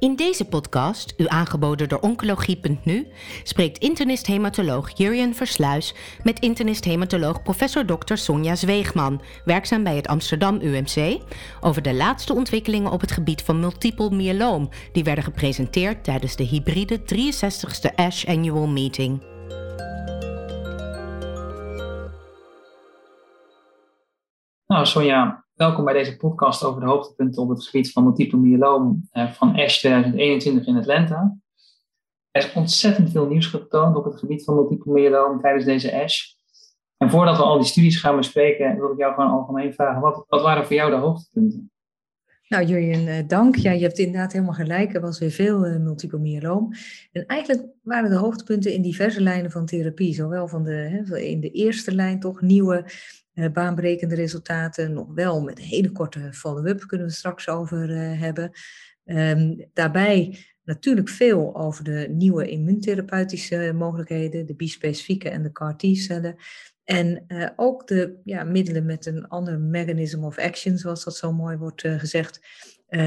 In deze podcast, u aangeboden door Oncologie.nu, spreekt internist-hematoloog Jurjen Versluis met internist-hematoloog professor Dr. Sonja Zweegman, werkzaam bij het Amsterdam UMC, over de laatste ontwikkelingen op het gebied van multiple myeloom, die werden gepresenteerd tijdens de hybride 63ste ASH Annual Meeting. Nou, Sonja, welkom bij deze podcast over de hoogtepunten op het gebied van multiple myeloom eh, van ASH 2021 in Atlanta. Er is ontzettend veel nieuws getoond op het gebied van multiple myeloom tijdens deze ASH. En voordat we al die studies gaan bespreken, wil ik jou gewoon algemeen vragen, wat, wat waren voor jou de hoogtepunten? Nou, Jurjen, eh, dank. Ja, je hebt inderdaad helemaal gelijk. Er was weer veel uh, multiple myeloom. En eigenlijk waren de hoogtepunten in diverse lijnen van therapie. Zowel van de, in de eerste lijn toch nieuwe baanbrekende resultaten, nog wel met een hele korte follow-up kunnen we straks over uh, hebben. Um, daarbij natuurlijk veel over de nieuwe immuuntherapeutische mogelijkheden, de bispecifieke en de CAR-T-cellen. En uh, ook de ja, middelen met een ander mechanism of action, zoals dat zo mooi wordt gezegd,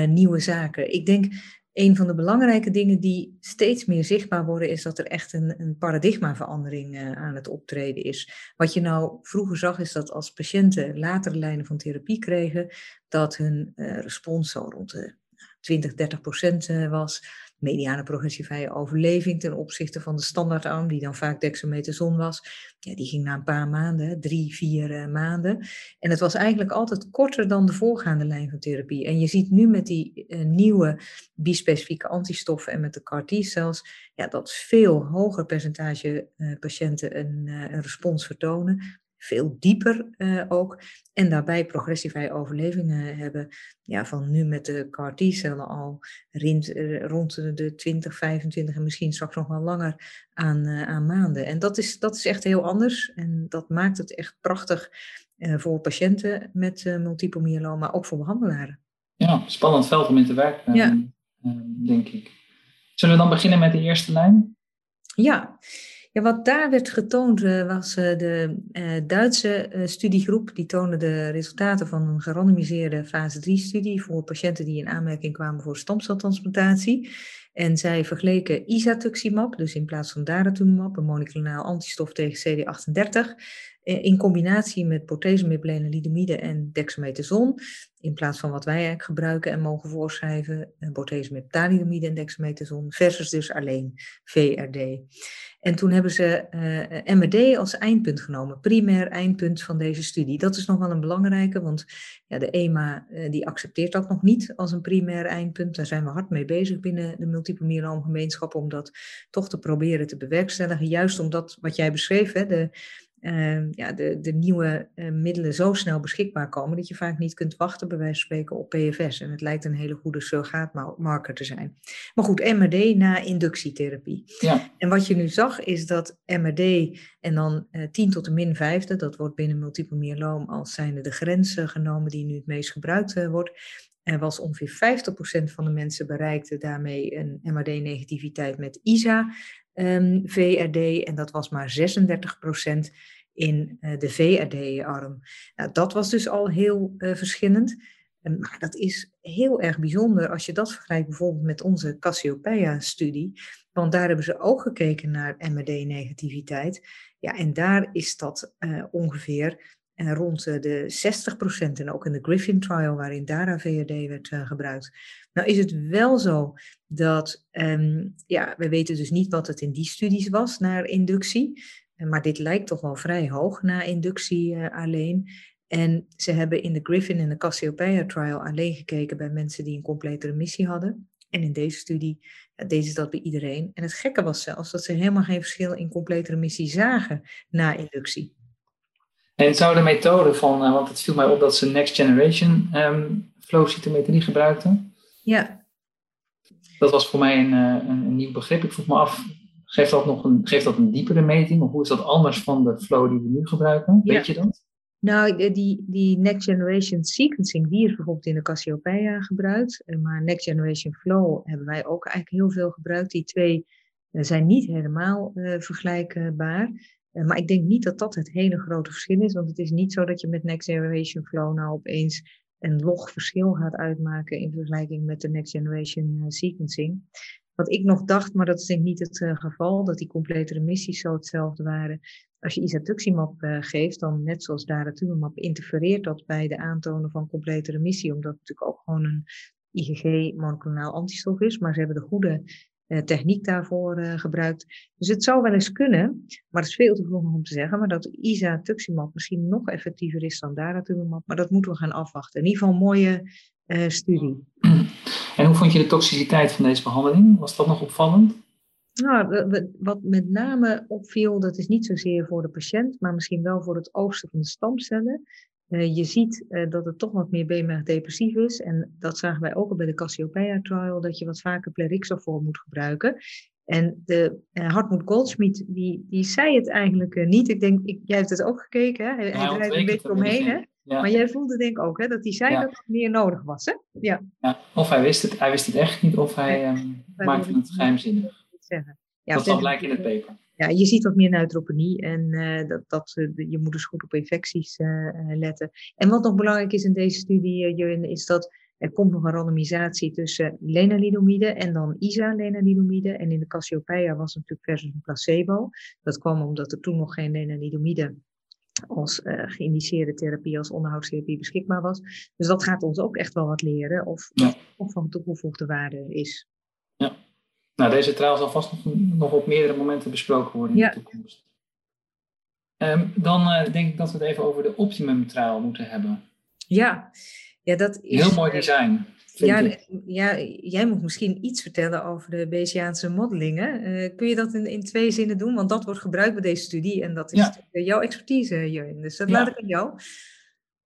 nieuwe zaken. Ik denk een van de belangrijke dingen die steeds meer zichtbaar worden, is dat er echt een, een paradigmaverandering uh, aan het optreden is. Wat je nou vroeger zag, is dat als patiënten latere lijnen van therapie kregen, dat hun uh, respons zo rond de 20, 30 procent uh, was mediane progressievrije overleving ten opzichte van de standaardarm, die dan vaak dexamethason was, ja, die ging na een paar maanden, drie, vier uh, maanden. En het was eigenlijk altijd korter dan de voorgaande lijn van therapie. En je ziet nu met die uh, nieuwe bispecifieke antistoffen en met de CAR-T-cells, ja, dat veel hoger percentage uh, patiënten een, een respons vertonen veel dieper uh, ook. En daarbij progressievrije overlevingen hebben. Ja, van nu met de CAR-T-cellen al rond, uh, rond de 20, 25 en misschien straks nog wel langer aan, uh, aan maanden. En dat is, dat is echt heel anders. En dat maakt het echt prachtig voor patiënten met multiple myeloom, maar ook voor behandelaren. Ja, spannend veld om in te werken, ja. denk ik. Zullen we dan beginnen met de eerste lijn? Ja. Ja, wat daar werd getoond was de Duitse studiegroep. Die toonde de resultaten van een gerandomiseerde fase 3-studie voor patiënten die in aanmerking kwamen voor stamceltransplantatie. En zij vergeleken isatuximab, dus in plaats van daratumumab, een moleculair antistof tegen CD38, in combinatie met bortezomib, en dexamethason, in plaats van wat wij gebruiken en mogen voorschrijven, bortezomib, en dexamethason, versus dus alleen VRD. En toen hebben ze uh, MRD als eindpunt genomen, primair eindpunt van deze studie. Dat is nog wel een belangrijke, want ja, de EMA uh, die accepteert dat nog niet als een primair eindpunt. Daar zijn we hard mee bezig binnen de multiple om dat toch te proberen te bewerkstelligen. Juist omdat wat jij beschreef, hè, de, uh, ja, de, de nieuwe uh, middelen zo snel beschikbaar komen dat je vaak niet kunt wachten, bij wijze van spreken, op PFS. En het lijkt een hele goede surrogaatmarker te zijn. Maar goed, MRD na inductietherapie. Ja. En wat je nu zag is dat MRD en dan uh, 10 tot de min vijfde, dat wordt binnen multiple myeloom als zijnde de grens genomen die nu het meest gebruikt wordt. Er was ongeveer 50% van de mensen bereikte daarmee een MRD-negativiteit met ISA ehm, VRD en dat was maar 36% in uh, de VRD-arm. Nou, dat was dus al heel uh, verschillend. Um, maar dat is heel erg bijzonder als je dat vergelijkt bijvoorbeeld met onze Cassiopeia-studie. Want daar hebben ze ook gekeken naar MRD-negativiteit. Ja, en daar is dat uh, ongeveer en rond de 60% en ook in de Griffin trial, waarin DARA VRD werd uh, gebruikt. Nou is het wel zo dat, um, ja, we weten dus niet wat het in die studies was naar inductie. Maar dit lijkt toch wel vrij hoog na inductie alleen. En ze hebben in de Griffin en de Cassiopeia trial alleen gekeken bij mensen die een complete remissie hadden. En in deze studie ja, deden ze dat bij iedereen. En het gekke was zelfs dat ze helemaal geen verschil in complete remissie zagen na inductie. En zou de methode van, uh, want het viel mij op dat ze Next Generation um, flow cytometrie gebruikten. Ja. Dat was voor mij een, uh, een, nieuw begrip. Ik vroeg me af, geeft dat nog een, geeft dat een diepere meting? Of hoe is dat anders van de flow die we nu gebruiken? Weet je dat? Nou, die, die Next Generation Sequencing, die is bijvoorbeeld in de Cassiopeia gebruikt. Eh, maar Next Generation Flow hebben wij ook eigenlijk heel veel gebruikt. Die twee zijn niet helemaal uh, vergelijkbaar. Eh, maar ik denk niet dat dat het hele grote verschil is, want het is niet zo dat je met Next Generation Flow nou opeens een log verschil gaat uitmaken in vergelijking met de next generation sequencing. Wat ik nog dacht, maar dat is denk ik niet het geval, dat die complete remissies zo hetzelfde waren. Als je isatuximab geeft, dan net zoals daratumumab interfereert dat bij de aantonen van complete remissie, omdat het natuurlijk ook gewoon een IgG monoclonaal antistof is, maar ze hebben de goede techniek daarvoor uh, gebruikt. Dus het zou wel eens kunnen, maar het is veel te vroeg om te zeggen, maar dat isatuximab misschien nog effectiever is dan daratumumab, maar dat moeten we gaan afwachten. In ieder geval een mooie uh, studie. En hoe vond je de toxiciteit van deze behandeling? Was dat nog opvallend? Nou, wat met name opviel, dat is niet zozeer voor de patiënt, maar misschien wel voor het oogsten van de stamcellen. Uh, je ziet uh, dat het toch wat meer BMR-depressief is. En dat zagen wij ook al bij de Cassiopeia-trial, dat je wat vaker plerixafor moet gebruiken. En de uh, Hartmut Goldschmidt, die, die zei het eigenlijk niet. Ik denk, ik, jij hebt het ook gekeken, hè? hij, ja, hij draait een beetje omheen. Hè? Ja. Maar jij voelde denk ik ook hè, dat hij zei ja. dat het meer nodig was. Hè? Ja. Of hij wist het, hij wist het echt niet, of hij um, maakte het geheimzinnig. Dat zal blijken in het paper ja, je ziet wat meer neutropenie en uh, dat, dat uh, je moet dus goed op infecties uh, letten. En wat nog belangrijk is in deze studie, Jurgen, is dat er komt nog een randomisatie tussen lenalidomide en dan isa-lenalidomide. En in de Cassiopeia was het natuurlijk versus een placebo. Dat kwam omdat er toen nog geen lenalidomide als geïndiceerde therapie, als onderhoudstherapie beschikbaar was. Dus dat gaat ons ook echt wel wat leren of, ja. of van toegevoegde waarde is. Ja. Nou, deze trial zal vast nog, nog op meerdere momenten besproken worden in ja. de toekomst. Um, dan uh, denk ik dat we het even over de Optimum trial moeten hebben. Ja, ja dat is... Heel mooi design. Ja, ja, jij moet misschien iets vertellen over de Bayesiaanse modelingen. Uh, kun je dat in, in twee zinnen doen? Want dat wordt gebruikt bij deze studie en dat is ja. jouw expertise, Jurgen. Dus dat ja. laat ik aan jou.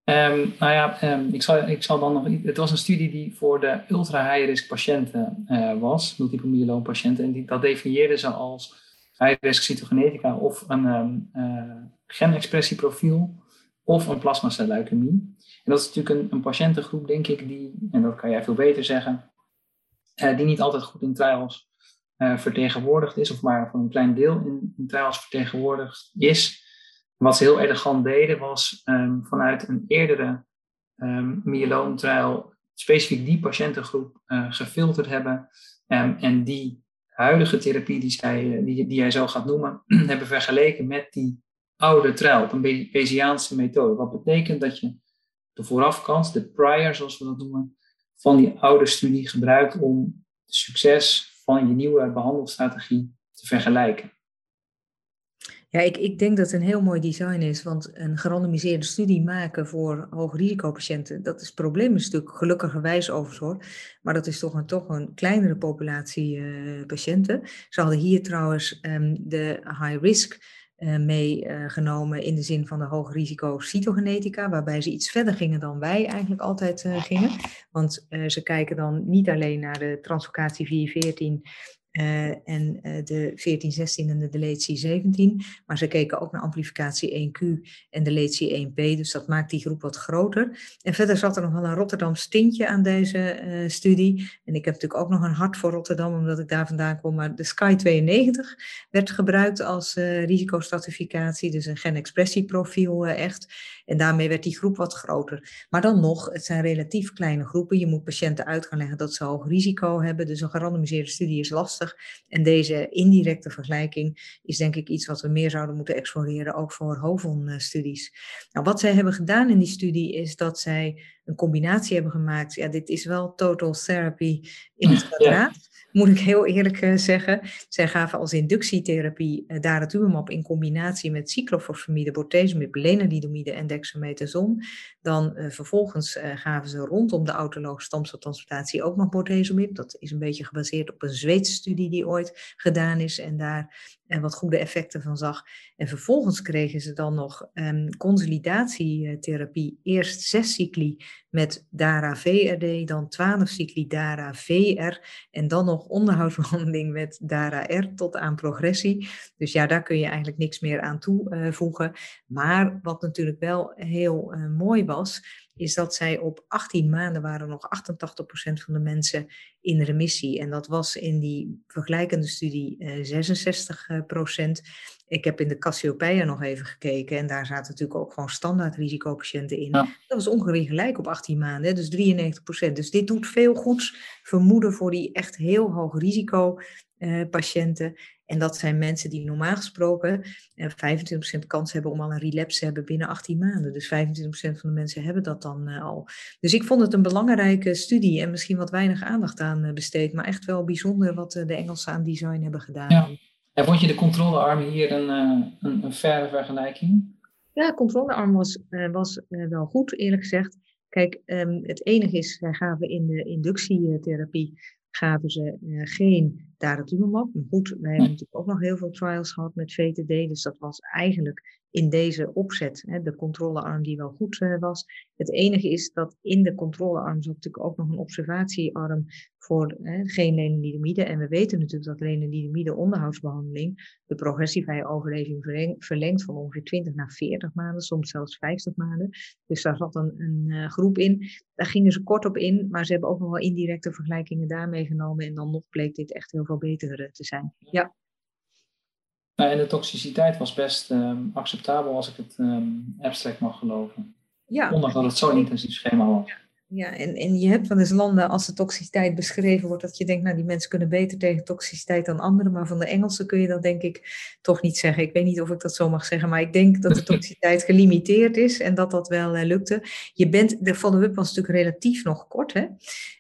Um, nou ja, um, ik, zal, ik dan nog. Het was een studie die voor de ultra-high-risk patiënten uh, was, multiple myeloom patiënten, en die, dat definieerden ze als high-risk cytogenetica of een um, uh, genexpressieprofiel of een plasmacelleukemie. En dat is natuurlijk een, een, patiëntengroep, denk ik, die, en dat kan jij veel beter zeggen, uh, die niet altijd goed in trials vertegenwoordigd is, of maar voor een klein deel in, in trials vertegenwoordigd is. Wat ze heel elegant deden was um, vanuit een eerdere um, specifiek die patiëntengroep uh, gefilterd hebben um, en die huidige therapie die, zij, die, die jij zo gaat noemen, hebben vergeleken met die oude trial een Bayesiaanse methode. Wat betekent dat je de voorafkant, de prior zoals we dat noemen, van die oude studie gebruikt om het succes van je nieuwe behandelstrategie te vergelijken. Ja, ik, ik denk dat het een heel mooi design is, want een gerandomiseerde studie maken voor hoogrisicopatiënten, dat is het probleem een stuk gelukkigerwijs overigens maar dat is toch een, toch een kleinere populatie uh, patiënten. Ze hadden hier trouwens um, de high risk uh, meegenomen uh, in de zin van de hoog risico cytogenetica, waarbij ze iets verder gingen dan wij eigenlijk altijd gingen. Want ze kijken dan niet alleen naar de translocatie 414 uh, en uh, de 1416 en de deletie 17. Maar ze keken ook naar amplificatie 1Q en deletie 1P. Dus dat maakt die groep wat groter. En verder zat er nog wel een Rotterdam stintje aan deze uh, studie. En ik heb natuurlijk ook nog een hart voor Rotterdam, omdat ik daar vandaan kom. Maar de Sky 92 werd gebruikt als risicostratificatie. Dus een genexpressieprofiel echt. En daarmee werd die groep wat groter. Maar dan nog, het zijn relatief kleine groepen. Je moet patiënten uit gaan leggen dat ze hoog risico hebben. Dus een gerandomiseerde studie is lastig. En deze indirecte vergelijking is denk ik iets wat we meer zouden moeten exploreren, ook voor HOVON-studies. Nou, wat zij hebben gedaan in die studie is dat zij een combinatie hebben gemaakt. Ja, dit is wel total therapy in het kwadraat moet ik heel eerlijk uh, zeggen. Zij gaven als inductietherapie uh, daratumumab in combinatie met cyclophosphamide, bortezomib, lenalidomide en dexamethason. Dan uh, vervolgens gaven ze rondom de autologe stamceltransplantatie ook nog bortezomib. Dat is een beetje gebaseerd op een Zweedse studie die ooit gedaan is en daar en wat goede effecten van zag. En vervolgens kregen ze dan nog um, consolidatietherapie. Eerst zes cycli met DARA-VRD, dan twaalf cycli DARA-VR en dan nog onderhoudsbehandeling met DARA-R tot aan progressie. Dus ja, daar kun je eigenlijk niks meer aan toevoegen. Maar wat natuurlijk wel heel uh, mooi was, is dat zij op 18 maanden waren nog 88% van de mensen in remissie. En dat was in die vergelijkende studie 66%. Ik heb in de Cassiopeia nog even gekeken en daar zaten natuurlijk ook gewoon standaard risicopatiënten in. Dat was ongeveer gelijk op 18 maanden, dus 93%. Dus dit doet veel goeds vermoeden voor die echt heel hoog risico uh, patiënten. En dat zijn mensen die normaal gesproken uh, eh, 25% kans hebben om al een relapse te hebben binnen 18 maanden. Dus 25% van de mensen hebben dat dan uh, al. Dus ik vond het een belangrijke studie en misschien wat weinig aandacht aan besteed. Maar echt wel bijzonder wat de Engelsen aan design hebben gedaan. Ja. En vond je de controlearm hier een, een, een verre vergelijking? Ja, de controlearm was, was wel goed, eerlijk gezegd. Kijk, um, het enige is, wij gaven in de inductietherapie gaven ze uh, geen daratumumab. Maar goed, wij hebben natuurlijk ook nog heel veel trials gehad met VTD, dus dat was eigenlijk in deze opzet, hè, de controlearm die wel goed uh, was. Het enige is dat in de controlearm zat natuurlijk ook nog een observatiearm voor hè, geen lenalidomide. En we weten natuurlijk dat lenalidomide onderhoudsbehandeling de progressievrije overleving verlengt van ongeveer 20 naar 40 maanden, soms zelfs 50 maanden. Dus daar zat een, een uh, groep in. Daar gingen ze kort op in, maar ze hebben ook nog wel indirecte vergelijkingen daarmee genomen. En dan nog bleek dit echt heel veel beter eh, te zijn. Ja. Nou, en de toxiciteit was best um, acceptabel als ik het um, abstract mag geloven. Ja. Ondanks dat het zo'n intensief schema was. Ja, en, en je hebt wel eens landen als de toxiciteit beschreven wordt, dat je denkt, nou die mensen kunnen beter tegen toxiciteit dan anderen, maar van de Engelsen kun je dat denk ik toch niet zeggen. Ik weet niet of ik dat zo mag zeggen, maar ik denk dat de toxiciteit gelimiteerd is en dat dat wel uh, lukte. Je bent, de follow-up was natuurlijk relatief nog kort, hè?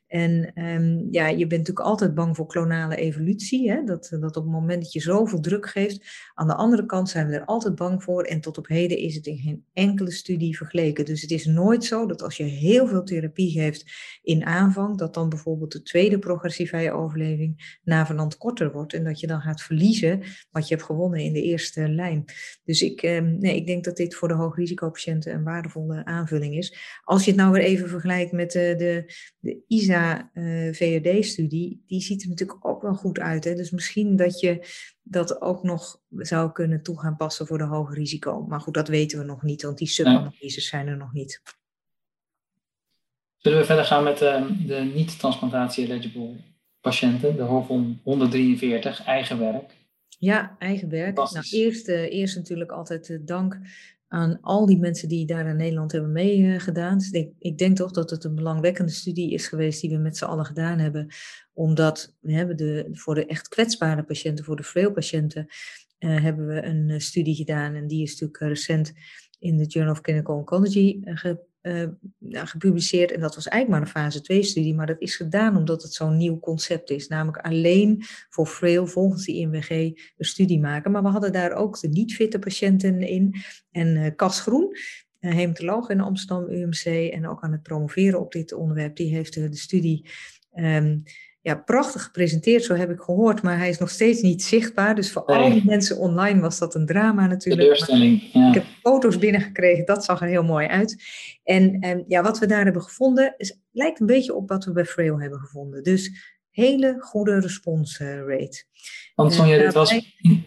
En um, ja, je bent natuurlijk altijd bang voor klonale evolutie. Hè? Dat, dat op het moment dat je zoveel druk geeft. Aan de andere kant zijn we er altijd bang voor. En tot op heden is het in geen enkele studie vergeleken. Dus het is nooit zo dat als je heel veel therapie geeft in aanvang. Dat dan bijvoorbeeld de tweede progressieve overleving navenant korter wordt. En dat je dan gaat verliezen wat je hebt gewonnen in de eerste lijn. Dus ik, um, nee, ik denk dat dit voor de hoogrisicopatiënten een waardevolle aanvulling is. Als je het nou weer even vergelijkt met de, de, de ISA uh, eh, VOD-studie, die ziet er natuurlijk ook wel goed uit. Hè? Dus misschien dat je dat ook nog zou kunnen toe gaan passen voor de hoge risico. Maar goed, dat weten we nog niet, want die subanalyses zijn er nog niet. Zullen we verder gaan met uh, de niet-transplantatie-eligible patiënten, de HOVON 143, eigen werk? Ja, eigen werk. Nou, eerst, uh, eerst natuurlijk altijd dank aan al die mensen die daar in Nederland hebben meegedaan. Dus ik, ik, denk toch dat het een belangwekkende studie is geweest die we met z'n allen gedaan hebben. Omdat we hebben de, voor de echt kwetsbare patiënten, voor de frail-patiënten, uh, hebben we een uh, studie gedaan. En die is natuurlijk uh, recent in de Journal of Clinical Oncology uh, gepubliceerd. En dat was eigenlijk maar een fase 2 studie, maar dat is gedaan omdat het zo'n nieuw concept is. Namelijk alleen voor frail volgens die INWG een studie maken. Maar we hadden daar ook de niet-fitte patiënten in. En uh, Cas Groen, hematoloog in Amsterdam UMC en ook aan het promoveren op dit onderwerp, die heeft de studie um, ja, prachtig gepresenteerd, zo heb ik gehoord, maar hij is nog steeds niet zichtbaar. Dus voor al die mensen online was dat een drama natuurlijk. Ja. Ik heb foto's binnengekregen, dat zag er heel mooi uit. En, en ja, wat we daar hebben gevonden, is, lijkt een beetje op wat we bij Frail hebben gevonden. Dus hele goede response rate. Want Sonja, dit, was,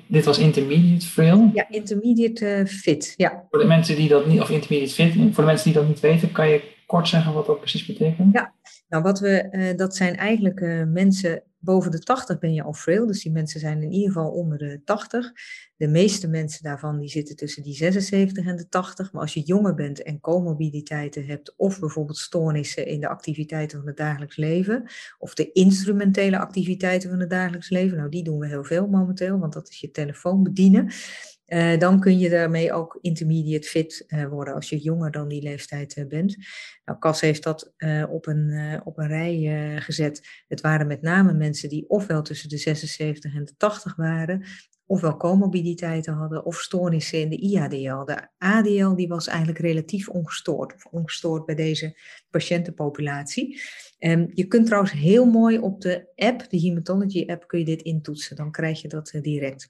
dit was intermediate frail? Ja, intermediate uh, fit, ja. Voor de mensen die dat niet, of intermediate fit, voor de mensen die dat niet weten, kan je kort zeggen wat dat precies betekent? Ja, nou wat we, uh, dat zijn eigenlijk uh, mensen boven de 80 ben je al frail, dus die mensen zijn in ieder geval onder de 80. De meeste mensen daarvan die zitten tussen die 76 en de 80. Maar als je jonger bent en comorbiditeiten hebt, of bijvoorbeeld stoornissen in de activiteiten van het dagelijks leven, of de instrumentele activiteiten van het dagelijks leven, nou die doen we heel veel momenteel, want dat is je telefoon bedienen. Uh, dan kun je daarmee ook intermediate fit uh, worden als je jonger dan die leeftijd uh, bent. Nou, Cas heeft dat op, een, op een rij gezet. Het waren met name mensen die ofwel tussen de 76 en de 80 waren, ofwel comorbiditeiten hadden of stoornissen in de IADL. De ADL die was eigenlijk relatief ongestoord, of ongestoord bij deze patiëntenpopulatie. Um, je kunt trouwens heel mooi op de app, de Hematology app, kun je dit intoetsen. Dan krijg je dat direct.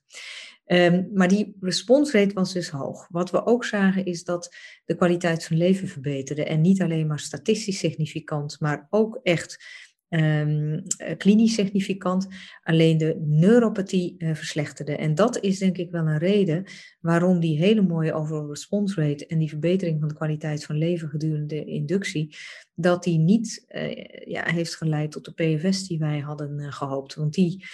Um, maar die response rate was dus hoog. Wat we ook zagen is dat de kwaliteit van leven verbeterde. En niet alleen maar statistisch significant, maar ook echt um, klinisch significant, alleen de neuropathie uh, verslechterde. En dat is denk ik wel een reden waarom die hele mooie overall response rate en die verbetering van de kwaliteit van leven gedurende de inductie, dat die niet uh, ja, heeft geleid tot de PFS die wij hadden gehoopt. Want die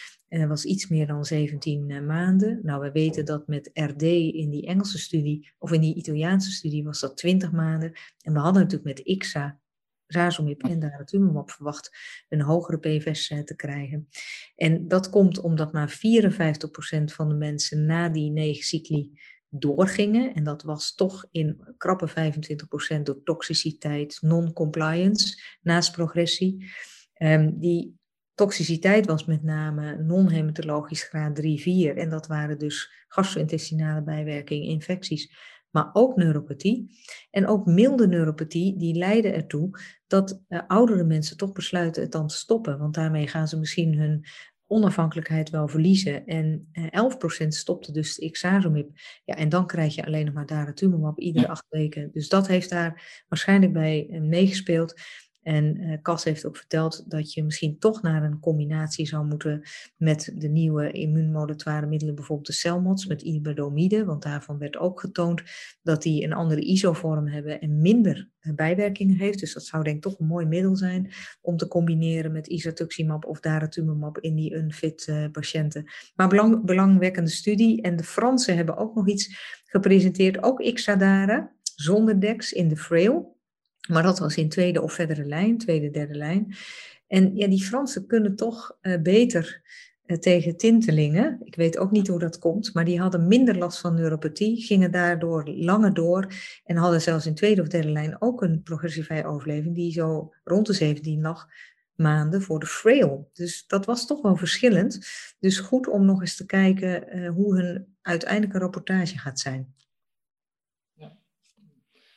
was iets meer dan 17 maanden. Nou, we weten dat met RD in die Engelse studie, of in die Italiaanse studie, was dat 20 maanden. En we hadden natuurlijk met IXA razomib en daratumumab verwacht een hogere PFS te krijgen. En dat komt omdat maar 54% van de mensen na die negen cycli doorgingen. En dat was toch in krappe 25% door toxiciteit, non-compliance, naast progressie. Um, die toxiciteit was met name non-hematologisch graad 3-4. En dat waren dus gastro-intestinale bijwerkingen, infecties maar ook neuropathie. En ook milde neuropathie, die leiden ertoe dat uh, oudere mensen toch besluiten het dan te stoppen. Want daarmee gaan ze misschien hun onafhankelijkheid wel verliezen. En uh, 11% stopte dus de Ixazomib. Ja, en dan krijg je alleen nog maar daratumumab iedere acht weken. Dus dat heeft daar waarschijnlijk bij uh, meegespeeld. En uh, Cas heeft ook verteld dat je misschien toch naar een combinatie zou moeten met de nieuwe immuunmodulatoire middelen, bijvoorbeeld de celmods met iberdomide, want daarvan werd ook getoond dat die een andere isovorm hebben en minder uh, bijwerkingen heeft. Dus dat zou denk ik toch een mooi middel zijn om te combineren met isatuximab of daratumumab in die unfit uh, patiënten. Maar belang, belangwekkende studie. En de Fransen hebben ook nog iets gepresenteerd, ook Ixadara, zonder DEX in de Frail. Maar dat was in tweede of verdere lijn, tweede, derde lijn. En ja, die Fransen kunnen toch uh, beter uh, tegen tintelingen. Ik weet ook niet hoe dat komt, maar die hadden minder last van neuropathie, gingen daardoor langer door en hadden zelfs in tweede of derde lijn ook een progressievrije overleving die zo rond de 17 lag maanden voor de frail. Dus dat was toch wel verschillend. Dus goed om nog eens te kijken uh, hoe hun uiteindelijke rapportage gaat zijn.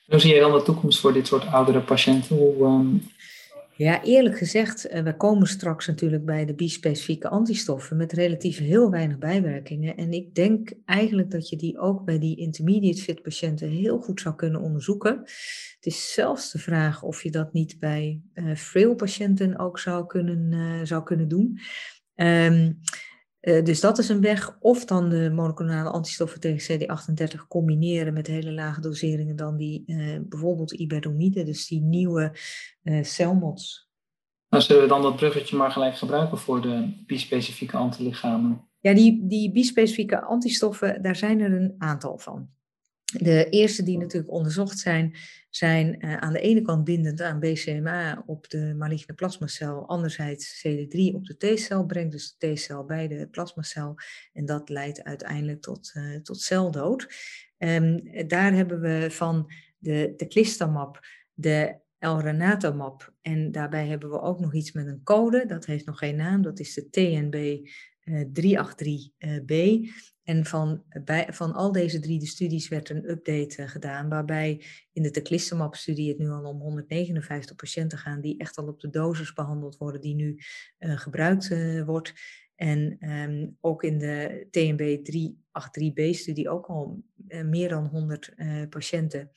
Hoe zie je dan de toekomst voor dit soort oudere patiënten? Um... Ja, eerlijk gezegd, eh, we komen straks natuurlijk bij de bispecifieke antistoffen met relatief heel weinig bijwerkingen. En ik denk eigenlijk dat je die ook bij die intermediate fit patiënten heel goed zou kunnen onderzoeken. Het is zelfs de vraag of je dat niet bij uh, frail patiënten ook zou kunnen, uh, zou kunnen doen. Um, uh, dus dat is een weg. Of dan de monoclonale antistoffen tegen CD38 combineren met hele lage doseringen dan die uh, bijvoorbeeld iberdomide, dus die nieuwe uh, celmods. Nou, zullen we dan dat bruggetje maar gelijk gebruiken voor de bispecifieke antilichamen? Ja, die, die bispecifieke antistoffen, daar zijn er een aantal van. De eerste die natuurlijk onderzocht zijn, zijn uh, aan de ene kant bindend aan BCMA op de maligne plasmacel, anderzijds CD3 op de T-cel, brengt dus de T-cel bij de plasmacel en dat leidt uiteindelijk tot, uh, tot celdood. Um, daar hebben we van de, de Clistamab, de Elrenatamab en daarbij hebben we ook nog iets met een code, dat heeft nog geen naam, dat is de TNB 383b. Eh, en van, van al deze drie de studies werd een update uh, gedaan, waarbij in de teclistamab-studie het nu al om 159 patiënten gaan die echt al op de dosis behandeld worden die nu uh, gebruikt uh, wordt. En um, ook in de TNB 383b-studie ook al meer dan 100 patiënten.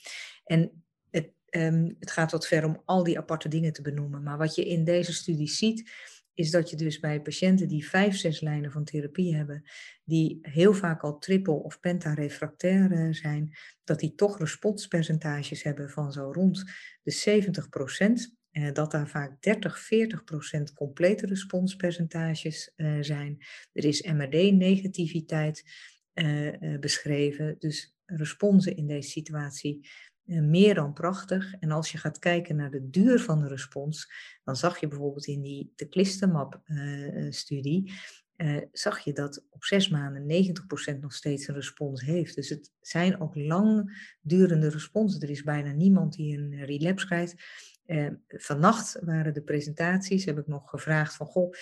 En het, um, het gaat wat ver om al die aparte dingen te benoemen. Maar wat je in deze studie ziet, is dat je dus bij patiënten die vijf, zes lijnen van therapie hebben, die heel vaak al triple of pentarefractair eh, zijn, dat die toch responspercentages hebben van zo rond de 70 procent. Uh, dat daar vaak 30, 40 procent complete responspercentages uh, zijn. Er is MRD-negativiteit uh, beschreven. Dus responsen in deze situatie eh, meer dan prachtig. En als je gaat kijken naar de duur van de respons, dan zag je bijvoorbeeld in die teclistamab-studie, uh, uh, zag je dat op zes maanden 90% nog steeds een respons heeft. Dus het zijn ook lang durende responsen. Er is bijna niemand die een relapse krijgt. Uh, vannacht waren de presentaties, heb ik nog gevraagd van, goh,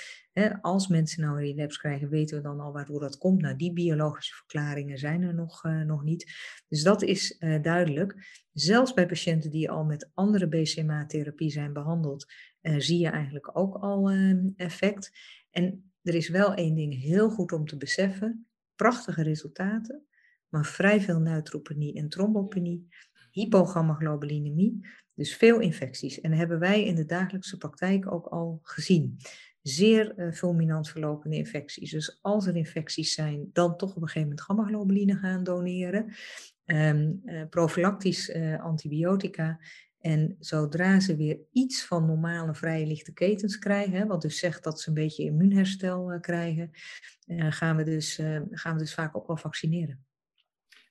als mensen nou een relapse krijgen, weten we dan al waardoor dat komt? Nou, die biologische verklaringen zijn er nog, uh, nog niet. Dus dat is uh, duidelijk. Zelfs bij patiënten die al met andere BCMA-therapie zijn behandeld, zie je eigenlijk ook al effect. En er is wel één ding heel goed om te beseffen, prachtige resultaten, maar vrij veel neutropenie en trombopenie, hypogammaglobulinemie. Dus veel infecties. En hebben wij in de dagelijkse praktijk ook al gezien. Zeer uh, fulminant verlopende infecties. Dus als er infecties zijn, dan toch op een gegeven moment gamma-globuline gaan doneren. Um, uh, profilactisch uh, antibiotica. En zodra ze weer iets van normale vrije lichte ketens krijgen, wat dus zegt dat ze een beetje immuunherstel krijgen, gaan, we dus, gaan we dus vaak ook wel vaccineren.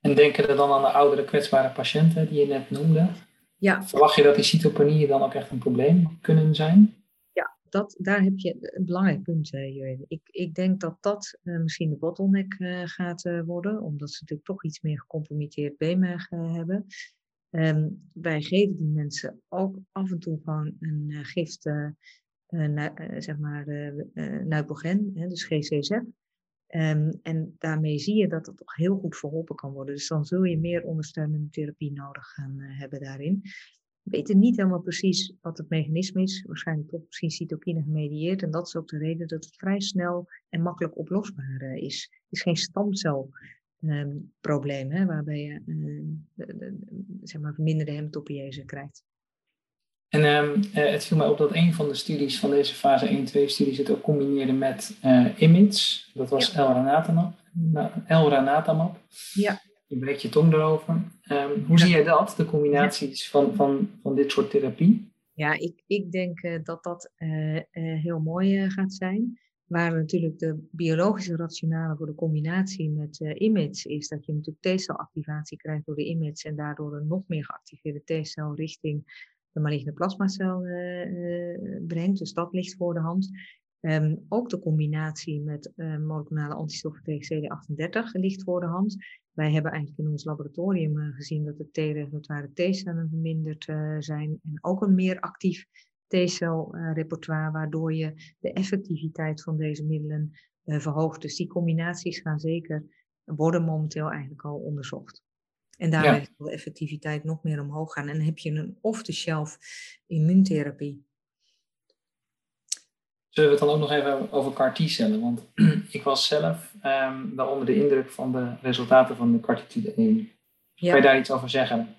En denken we dan aan de oudere kwetsbare patiënten die je net noemde? Ja. Verwacht je dat die cytopenieën dan ook echt een probleem kunnen zijn? Ja, dat, daar heb je een belangrijk punt, uh, Ik, ik denk dat dat uh, misschien de bottleneck uh, gaat worden, omdat ze natuurlijk toch iets meer gecompromitteerd BMAG hebben. Um, wij geven die mensen ook af en toe gewoon een gift, zeg maar, Nuipogen, dus GCSF. Um, en daarmee zie je dat het toch heel goed verholpen kan worden. Dus dan zul je meer ondersteunende therapie nodig gaan uh, hebben daarin. We weten niet helemaal precies wat het mechanisme is. Waarschijnlijk toch misschien cytokine gemedieerd. En dat is ook de reden dat het vrij snel en makkelijk oplosbaar uh, is. Het is geen stamcelprobleem, um, waarbij je uh, de, de, zeg maar verminderde hematopoïese krijgt. En um, het viel mij op dat een van de studies van deze fase 1-2-studie het ook combineerde met uh, IMIDS. Dat was ja. L-Ranatamab. Ja. Je breekt je tong erover. Um, hoe ja. zie jij dat, de combinaties ja. van, van, van dit soort therapie? Ja, ik, ik denk uh, dat dat heel mooi gaat zijn. Waar natuurlijk de biologische rationale voor de combinatie met IMIDS is dat je natuurlijk T-celactivatie krijgt door de IMIDS en daardoor een nog meer geactiveerde T-cel richting de maligne plasmacel uh, brengt. Dus dat ligt voor de hand. Um, ook de combinatie met uh, moleculare antistoffen tegen CD38 ligt voor de hand. Wij hebben eigenlijk in ons laboratorium gezien dat de T-repertoire T-cellen verminderd zijn en ook een meer actief T-cel-repertoire, waardoor je de effectiviteit van deze middelen verhoogt. Dus die combinaties gaan zeker, worden momenteel eigenlijk al onderzocht. En daarmee ja. zal de effectiviteit nog meer omhoog gaan. En dan heb je een off-the-shelf immuuntherapie. Zullen we het dan ook nog even over CAR T-cellen? Want ik was zelf um, wel onder de indruk van de resultaten van de CAR-T 1. Ja. Kan je daar iets over zeggen?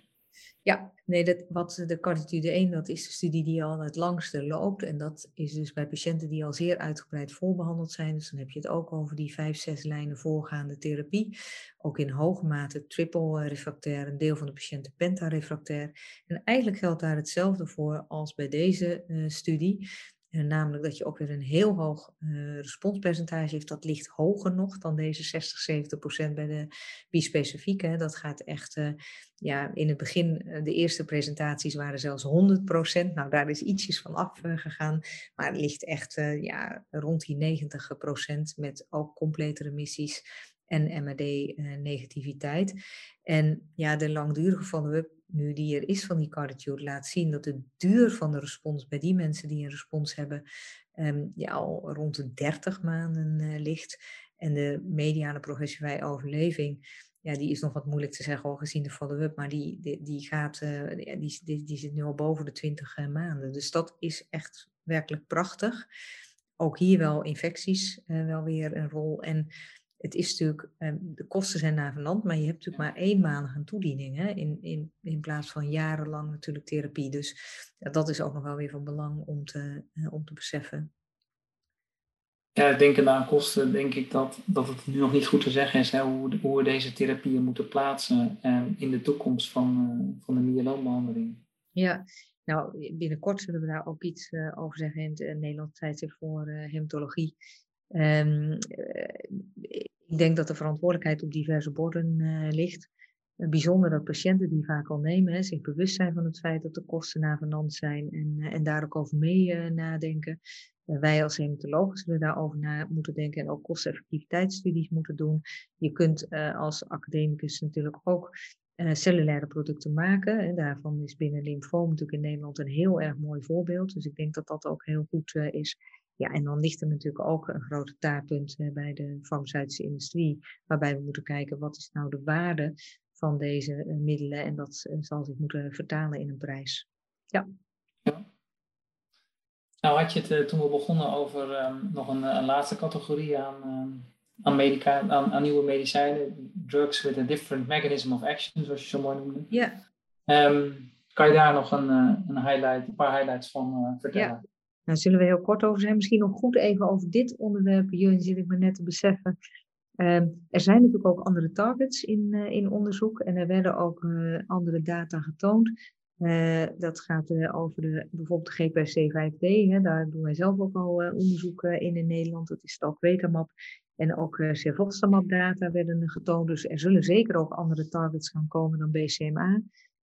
Ja, nee, dat, wat de cartitude 1, dat is de studie die al het langste loopt. En dat is dus bij patiënten die al zeer uitgebreid voorbehandeld zijn. Dus dan heb je het ook over die vijf, zes lijnen voorgaande therapie. Ook in hoge mate triple refractair, een deel van de patiënten pentarefractair. En eigenlijk geldt daar hetzelfde voor als bij deze uh, studie. En namelijk dat je ook weer een heel hoog uh, responspercentage heeft. Dat ligt hoger nog dan deze 60, 70 procent bij de bispecifieke. Dat gaat echt, uh, ja, in het begin, de eerste presentaties waren zelfs 100 procent. Nou, daar is ietsjes van afgegaan. maar het ligt echt ja, rond die 90 procent met ook complete remissies en MRD-negativiteit. en ja, de langdurige follow-up nu die er is van die carditude laat zien dat de duur van de respons bij die mensen die een respons hebben um, ja, al rond de 30 maanden uh, ligt. En de mediane progressievrije overleving, ja, die is nog wat moeilijk te zeggen, al gezien de follow-up, maar die, die, die gaat, uh, die, die, die zit nu al boven de 20 uh, maanden. Dus dat is echt werkelijk prachtig. Ook hier wel infecties wel weer een rol. En het is natuurlijk, ehm, de kosten zijn navenant, maar je hebt natuurlijk maar eenmalige toediening hè, in, in, in plaats van jarenlang natuurlijk therapie. Dus dat is ook nog wel weer van belang om te, uh, om te beseffen. Ja, denken aan kosten, denk ik dat, dat het nu nog niet goed te zeggen is hè, hoe, hoe we deze therapieën moeten plaatsen uh, in de toekomst van, uh, van de myeloombbehandeling. Ja, nou binnenkort zullen we daar ook iets over zeggen in het Nederlands tijdschrift voor hematologie. Um, ik denk dat de verantwoordelijkheid op diverse borden uh, ligt. Uh, bijzonder dat patiënten die vaak al nemen, hè, zich bewust zijn van het feit dat de kosten navenant zijn en, en daar ook over mee nadenken. wij als hematologen zullen daarover na moeten denken en ook kosteneffectiviteitsstudies moeten doen. Je kunt als academicus natuurlijk ook cellulaire producten maken. En daarvan is binnen lymfoom natuurlijk in Nederland een heel erg mooi voorbeeld. Dus ik denk dat dat ook heel goed is. Ja, en dan ligt er natuurlijk ook een grote taartpunt bij de farmaceutische industrie, waarbij we moeten kijken wat is nou de waarde van deze uh, middelen en dat uh, zal zich moeten vertalen in een prijs. Ja. ja. Nou had je het toen we begonnen over um, nog een, een, laatste categorie aan, aan, medica aan, aan, nieuwe medicijnen, drugs with a different mechanism of action, zoals je zo mooi noemde. Ja. Um, kan je daar nog een, een, highlight, een paar highlights van vertellen? Ja. Nou, zullen we heel kort over zijn. Misschien nog goed even over dit onderwerp. Jullie zit ik me net te beseffen. Ehm, er zijn natuurlijk ook andere targets in, in onderzoek en er werden ook andere data getoond. Uh, dat gaat over de, bijvoorbeeld de GPC5D. Hè, daar doen wij zelf ook al onderzoek in in Nederland. Dat is Talkwetamab. En ook uh, Cevostamab data werden getoond. Dus er zullen zeker ook andere targets gaan komen dan BCMA. Daar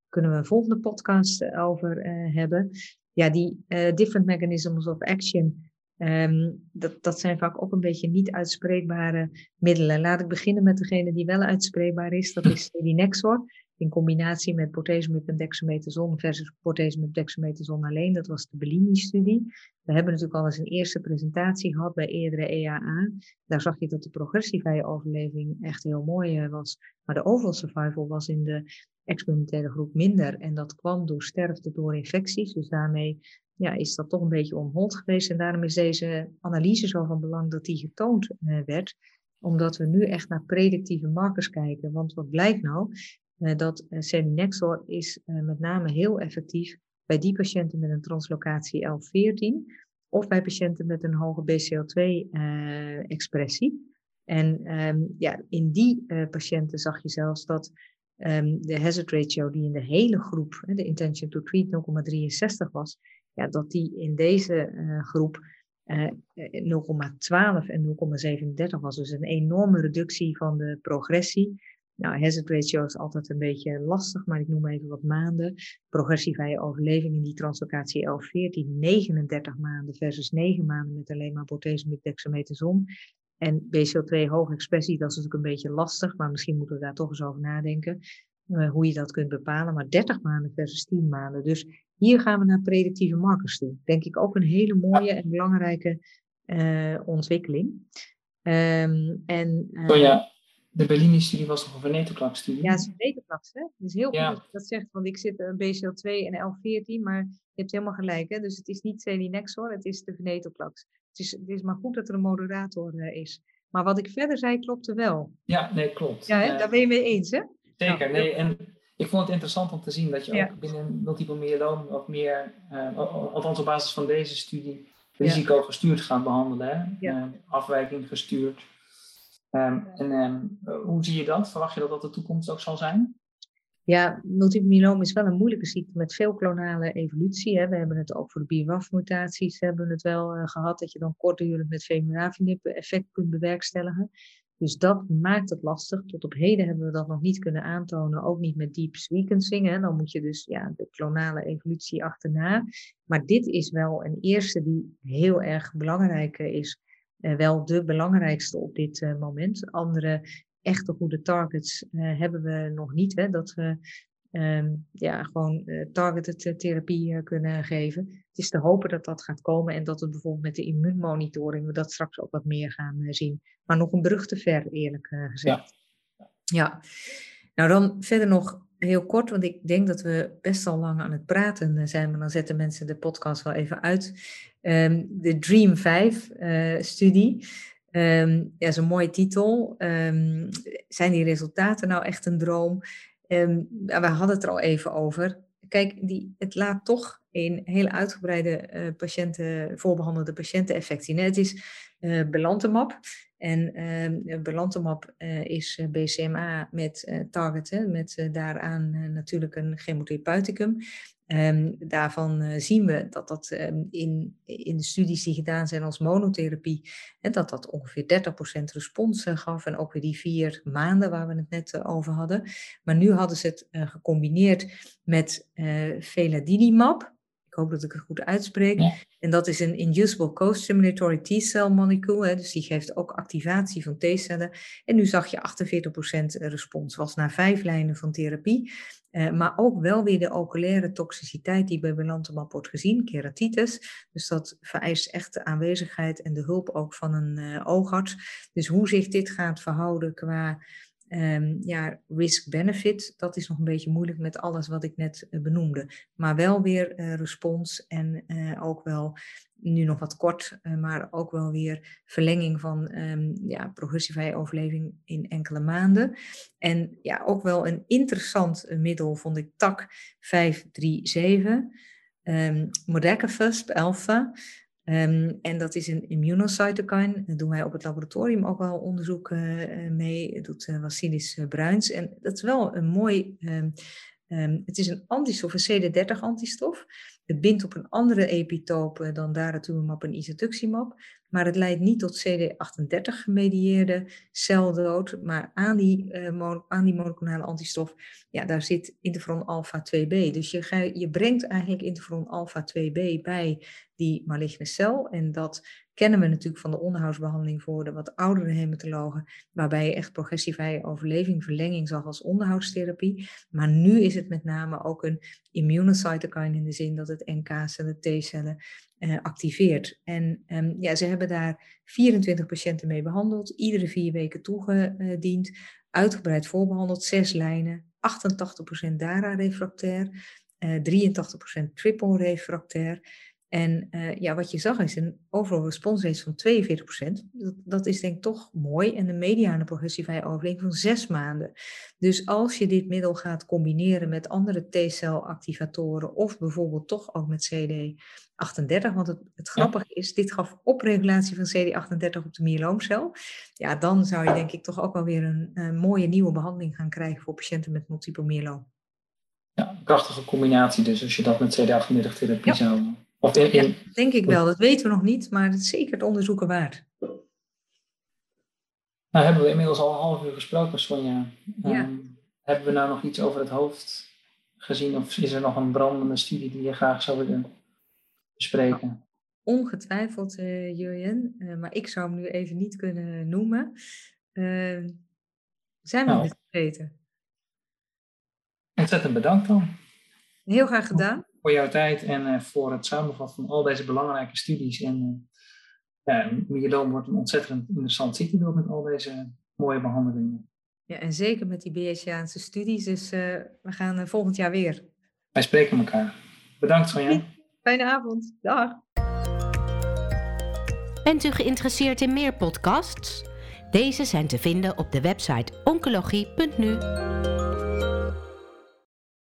kunnen we een volgende podcast over hebben. Ja, die different mechanisms of action. Um, dat, dat zijn vaak ook een beetje niet uitspreekbare middelen. Laat ik beginnen met degene die wel uitspreekbaar is. Dat is Selinexor in combinatie met bortezomib en dexamethason versus bortezomib dexamethason alleen. Dat was de Bellini-studie. We hebben natuurlijk al eens een eerste presentatie gehad bij eerdere EAA. Daar zag je dat de progressievrije overleving echt heel mooi eh, was. Maar de overall survival was in de experimentele groep minder. En dat kwam door sterfte door infecties. Dus daarmee ja, is dat toch een beetje onhold geweest. En daarom is deze analyse zo van belang dat die getoond uh, werd omdat we nu echt naar predictieve markers kijken. Want wat blijkt nou? uh, dat uh, selinexor is met name heel effectief bij die patiënten met een translocatie L14 of bij patiënten met een hoge BCL2-expressie. en um, ja, in die patiënten zag je zelfs dat um, de hazard ratio die in de hele groep, de intention to treat 0,63 was, ja, dat die in deze groep 0,12 en 0,37 was. Dus een enorme reductie van de progressie nou, hazard ratio is altijd een beetje lastig, maar ik noem even wat maanden. Progressievrije overleving in die translocatie 11, 14, 39 maanden versus 9 maanden met alleen maar bortese met dexamethason. En BCL2 hoge expressie, dat is natuurlijk een beetje lastig, maar misschien moeten we daar toch eens over nadenken. Uh, hoe je dat kunt bepalen, maar 30 maanden versus 10 maanden. Dus hier gaan we naar predictieve markers toe. Denk ik ook een hele mooie en belangrijke uh, ontwikkeling. Um, en, uh, oh ja, de Bellini-studie was toch een venetoclax-studie? Ja, het is een venetoclax, hè? Dus heel goed dat je dat zegt, want ik zit een BCL2 en L14, maar je hebt helemaal gelijk, hè? Dus het is niet selinexor, het is de venetoclax. Het is, het is maar goed dat er een moderator uh, is. Maar wat ik verder zei, klopte wel. Ja, nee, klopt. Ja, hè? Uh, daar ben je mee eens, hè? Zeker, nou, nee, en ik vond het interessant om te zien dat je ja. ook binnen multiple myeloom of meer, uh, althans op basis van deze studie, risico gestuurd gaat behandelen, hè? Afwijking gestuurd. Um, en um, hoe zie je dat? Verwacht je dat dat de toekomst ook zal zijn? Ja, multiple myeloom is wel een moeilijke ziekte met veel klonale evolutie. Hè. We hebben het ook voor de BRAF-mutaties hebben het wel uh, gehad, dat je dan kortdurend met femuravinib effect kunt bewerkstelligen. Dus dat maakt het lastig. Tot op heden hebben we dat nog niet kunnen aantonen, ook niet met deep sequencing. Hè. Dan moet je dus ja, de klonale evolutie achterna. Maar dit is wel een eerste die heel erg belangrijk is wel de belangrijkste op dit uh, moment. Andere echte goede targets uh, hebben we nog niet. Hè, dat we um, ja, gewoon targeted therapie kunnen geven. Het is te hopen dat dat gaat komen en dat we bijvoorbeeld met de immuunmonitoring we dat straks ook wat meer gaan zien. Maar nog een brug te ver, eerlijk gezegd. Ja. ja. Nou, dan verder nog heel kort, want ik denk dat we best al lang aan het praten zijn, maar dan zetten mensen de podcast wel even uit. Um, de Dream 5-studie. Uh, um, ja, is een mooie titel. Um, zijn die resultaten nou echt een droom? we hadden het er al even over. Kijk, die, het laat toch een hele uitgebreide uh, patiënten, voorbehandelde patiënteneffect zien. Het is uh, belantemab. En uh, belantamab uh, is eh, BCMA met uh, target, met daaraan natuurlijk een chemotherapeuticum. Um, daarvan zien we dat dat um, in, in de studies die gedaan zijn als monotherapie, dat dat ongeveer 30% respons gaf. En ook weer die vier maanden waar we het net over hadden. Maar nu hadden ze het gecombineerd met veladinimab hoop dat ik het goed uitspreek. En dat is een inducible co-stimulatory T-cell molecule. Hè, dus die geeft ook activatie van T-cellen. En nu zag je 48% respons. Was na vijf lijnen van therapie. Uh, maar ook wel weer de oculaire toxiciteit die bij belantamab wordt gezien, keratitis. Dus dat vereist echt de aanwezigheid en de hulp ook van een uh, oogarts. Dus hoe zich dit gaat verhouden qua Um, ja, risk-benefit, dat is nog een beetje moeilijk met alles wat ik net benoemde. Maar wel weer uh, respons en uh, ook wel nu nog wat kort, maar ook wel weer verlenging van um, ja, progressievrije overleving in enkele maanden. En ja, ook wel een interessant middel vond ik TAC 537, um, Modecafusp alpha. Um, en dat is een immunocytokine. Daar doen wij op het laboratorium ook wel onderzoek uh, mee. Dat doet uh, Wassilis Bruins. En dat is wel een mooi. Um, um, het is een antistof, een CD30-antistof. Het bindt op een andere epitope dan daratumumab en isatuximab. Maar het leidt niet tot CD38 gemedieerde celdood, maar aan die, uh, aan die monoconale antistof, ja, daar zit interferon alpha 2b. Dus je, brengt eigenlijk interferon alpha 2b bij die maligne cel. En dat kennen we natuurlijk van de onderhoudsbehandeling voor de wat oudere hematologen, waarbij je echt progressievrije overleving, verlenging zag als onderhoudstherapie. Maar nu is het met name ook een immunocytokine in de zin dat het NK-cellen, T-cellen uh, activeert. En um, ja, ze hebben daar 24 patiënten mee behandeld, iedere vier weken toegediend, uitgebreid voorbehandeld, zes lijnen, 88% DARA-refractair, uh, 83% triple-refractair. En uh, ja, wat je zag is een overal response rate van 42%. Dat, dat is denk ik toch mooi. En een mediane progressievrije overleving van zes maanden. Dus als je dit middel gaat combineren met andere T-cel-activatoren of bijvoorbeeld toch ook met CD38, want het, het grappige is, dit gaf opregulatie van CD38 op de myeloomcel. Ja, dan zou je denk ik toch ook wel weer een, een mooie nieuwe behandeling gaan krijgen voor patiënten met multiple myeloom. Ja, krachtige combinatie dus als je dat met CD38-therapie ja. zou of in, in... Ja, denk ik wel. Dat weten we nog niet, maar het is zeker het onderzoeken waard. Nou, hebben we inmiddels al een half uur gesproken, Sonja. Ja. Um, hebben we nou nog iets over het hoofd gezien? Of is er nog een brandende studie die je graag zou willen bespreken? Ongetwijfeld, uh, Jurjen. Uh, maar ik zou hem nu even niet kunnen noemen. Uh, zijn we nou, dit vergeten? Ontzettend bedankt dan. Heel graag gedaan voor jouw tijd en uh, voor het samenvatten van al deze belangrijke studies. En uh, ja, myeloom wordt een ontzettend interessant ziektebeeld met al deze mooie behandelingen. Ja, en zeker met die BSJaanse studies. Dus uh, we gaan volgend jaar weer. Wij spreken elkaar. Bedankt Sonja. Fijne avond. Dag. Bent u geïnteresseerd in meer podcasts? Deze zijn te vinden op de website oncologie.nu.